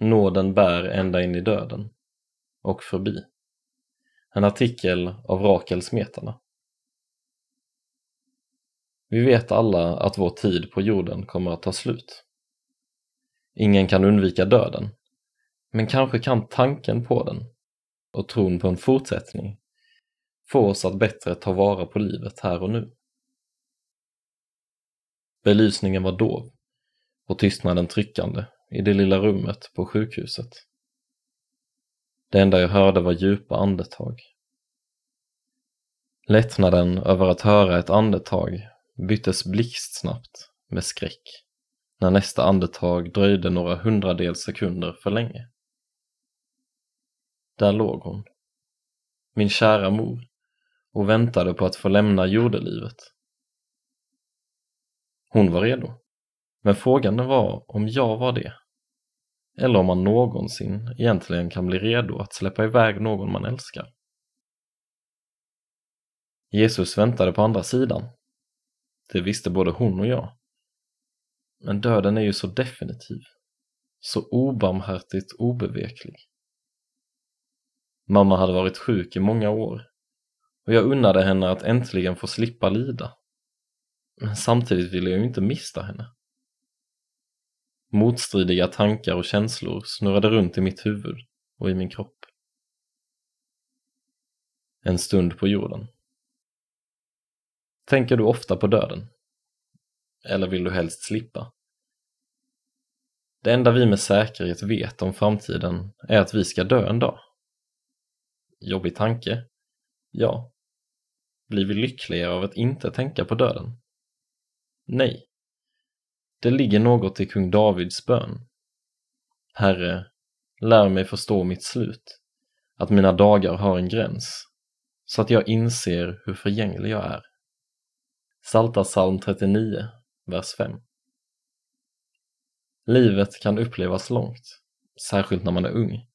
Nåden bär ända in i döden och förbi. En artikel av Rakel Smetana. Vi vet alla att vår tid på jorden kommer att ta slut. Ingen kan undvika döden, men kanske kan tanken på den och tron på en fortsättning få oss att bättre ta vara på livet här och nu. Belysningen var dov och tystnaden tryckande i det lilla rummet på sjukhuset. Det enda jag hörde var djupa andetag. Lättnaden över att höra ett andetag byttes blixtsnabbt med skräck när nästa andetag dröjde några hundradels sekunder för länge. Där låg hon, min kära mor, och väntade på att få lämna jordelivet. Hon var redo, men frågan var om jag var det. Eller om man någonsin egentligen kan bli redo att släppa iväg någon man älskar. Jesus väntade på andra sidan. Det visste både hon och jag. Men döden är ju så definitiv, så obarmhärtigt obeveklig. Mamma hade varit sjuk i många år och jag unnade henne att äntligen få slippa lida. Men samtidigt ville jag ju inte mista henne. Motstridiga tankar och känslor snurrade runt i mitt huvud och i min kropp. En stund på jorden. Tänker du ofta på döden? Eller vill du helst slippa? Det enda vi med säkerhet vet om framtiden är att vi ska dö en dag. Jobbig tanke? Ja. Blir vi lyckligare av att inte tänka på döden? Nej. Det ligger något i kung Davids bön. Herre, lär mig förstå mitt slut, att mina dagar har en gräns, så att jag inser hur förgänglig jag är. Salta psalm 39, vers 5. Livet kan upplevas långt, särskilt när man är ung.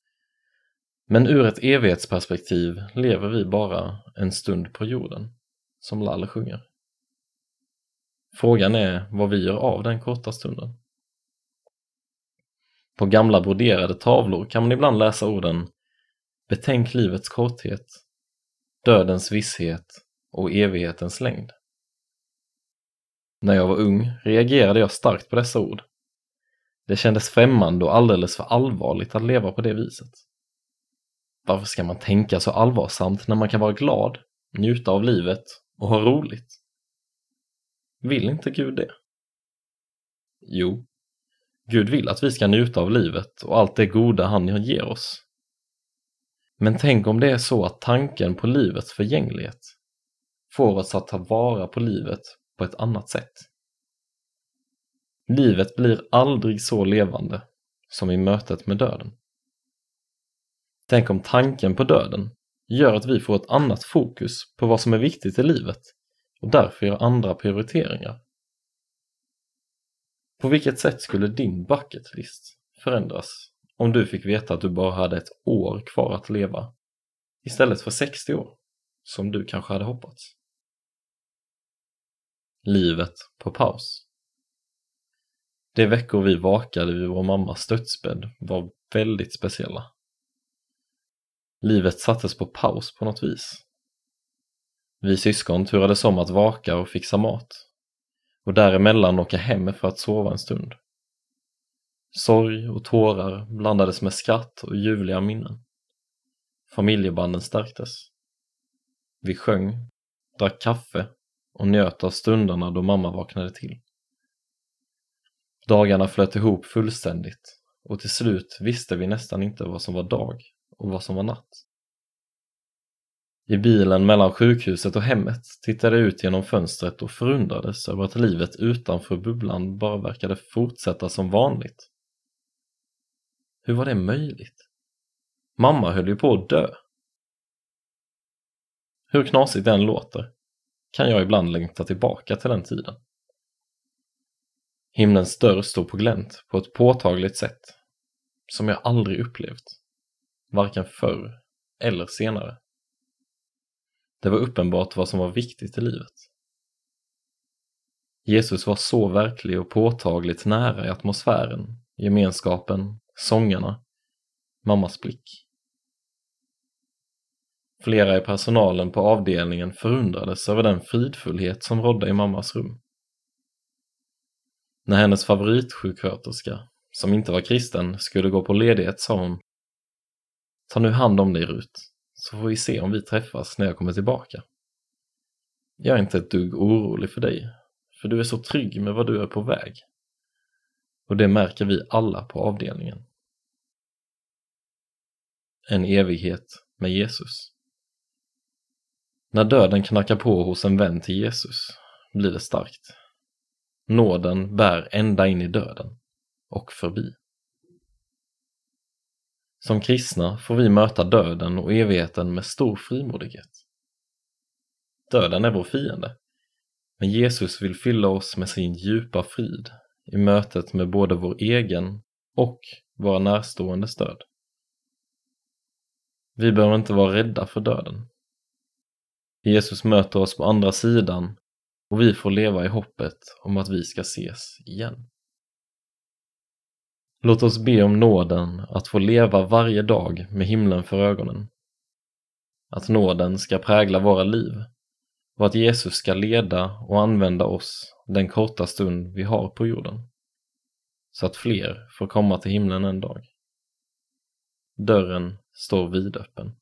Men ur ett evighetsperspektiv lever vi bara en stund på jorden, som Lalle sjunger. Frågan är vad vi gör av den korta stunden. På gamla broderade tavlor kan man ibland läsa orden Betänk livets korthet, dödens visshet och evighetens längd. När jag var ung reagerade jag starkt på dessa ord. Det kändes främmande och alldeles för allvarligt att leva på det viset. Varför ska man tänka så allvarsamt när man kan vara glad, njuta av livet och ha roligt? Vill inte Gud det? Jo, Gud vill att vi ska njuta av livet och allt det goda han ger oss. Men tänk om det är så att tanken på livets förgänglighet får oss att ta vara på livet på ett annat sätt. Livet blir aldrig så levande som i mötet med döden. Tänk om tanken på döden gör att vi får ett annat fokus på vad som är viktigt i livet och därför gör andra prioriteringar. På vilket sätt skulle din bucket list förändras om du fick veta att du bara hade ett år kvar att leva istället för 60 år, som du kanske hade hoppats? Livet på paus. De veckor vi vakade vid vår mammas dödsbädd var väldigt speciella. Livet sattes på paus på något vis. Vi syskon turades om att vaka och fixa mat och däremellan åka hem för att sova en stund. Sorg och tårar blandades med skratt och ljuvliga minnen. Familjebanden stärktes. Vi sjöng, drack kaffe och njöt av stunderna då mamma vaknade till. Dagarna flöt ihop fullständigt och till slut visste vi nästan inte vad som var dag och vad som var natt. I bilen mellan sjukhuset och hemmet tittade jag ut genom fönstret och förundrades över att livet utanför bubblan bara verkade fortsätta som vanligt. Hur var det möjligt? Mamma höll ju på att dö. Hur knasigt den låter kan jag ibland längta tillbaka till den tiden. Himlens dörr stod på glänt på ett påtagligt sätt som jag aldrig upplevt, varken förr eller senare. Det var uppenbart vad som var viktigt i livet. Jesus var så verklig och påtagligt nära i atmosfären, gemenskapen sångarna, mammas blick. Flera i personalen på avdelningen förundrades över den fridfullhet som rådde i mammas rum. När hennes favoritsjuksköterska, som inte var kristen, skulle gå på ledighet sa hon Ta nu hand om dig Rut, så får vi se om vi träffas när jag kommer tillbaka. Jag är inte ett dugg orolig för dig, för du är så trygg med vad du är på väg. Och det märker vi alla på avdelningen. En evighet med Jesus. När döden knackar på hos en vän till Jesus blir det starkt. Nåden bär ända in i döden och förbi. Som kristna får vi möta döden och evigheten med stor frimodighet. Döden är vår fiende, men Jesus vill fylla oss med sin djupa frid i mötet med både vår egen och våra närstående död. Vi behöver inte vara rädda för döden. Jesus möter oss på andra sidan och vi får leva i hoppet om att vi ska ses igen. Låt oss be om nåden att få leva varje dag med himlen för ögonen. Att nåden ska prägla våra liv och att Jesus ska leda och använda oss den korta stund vi har på jorden. Så att fler får komma till himlen en dag. Dörren står vidöppen.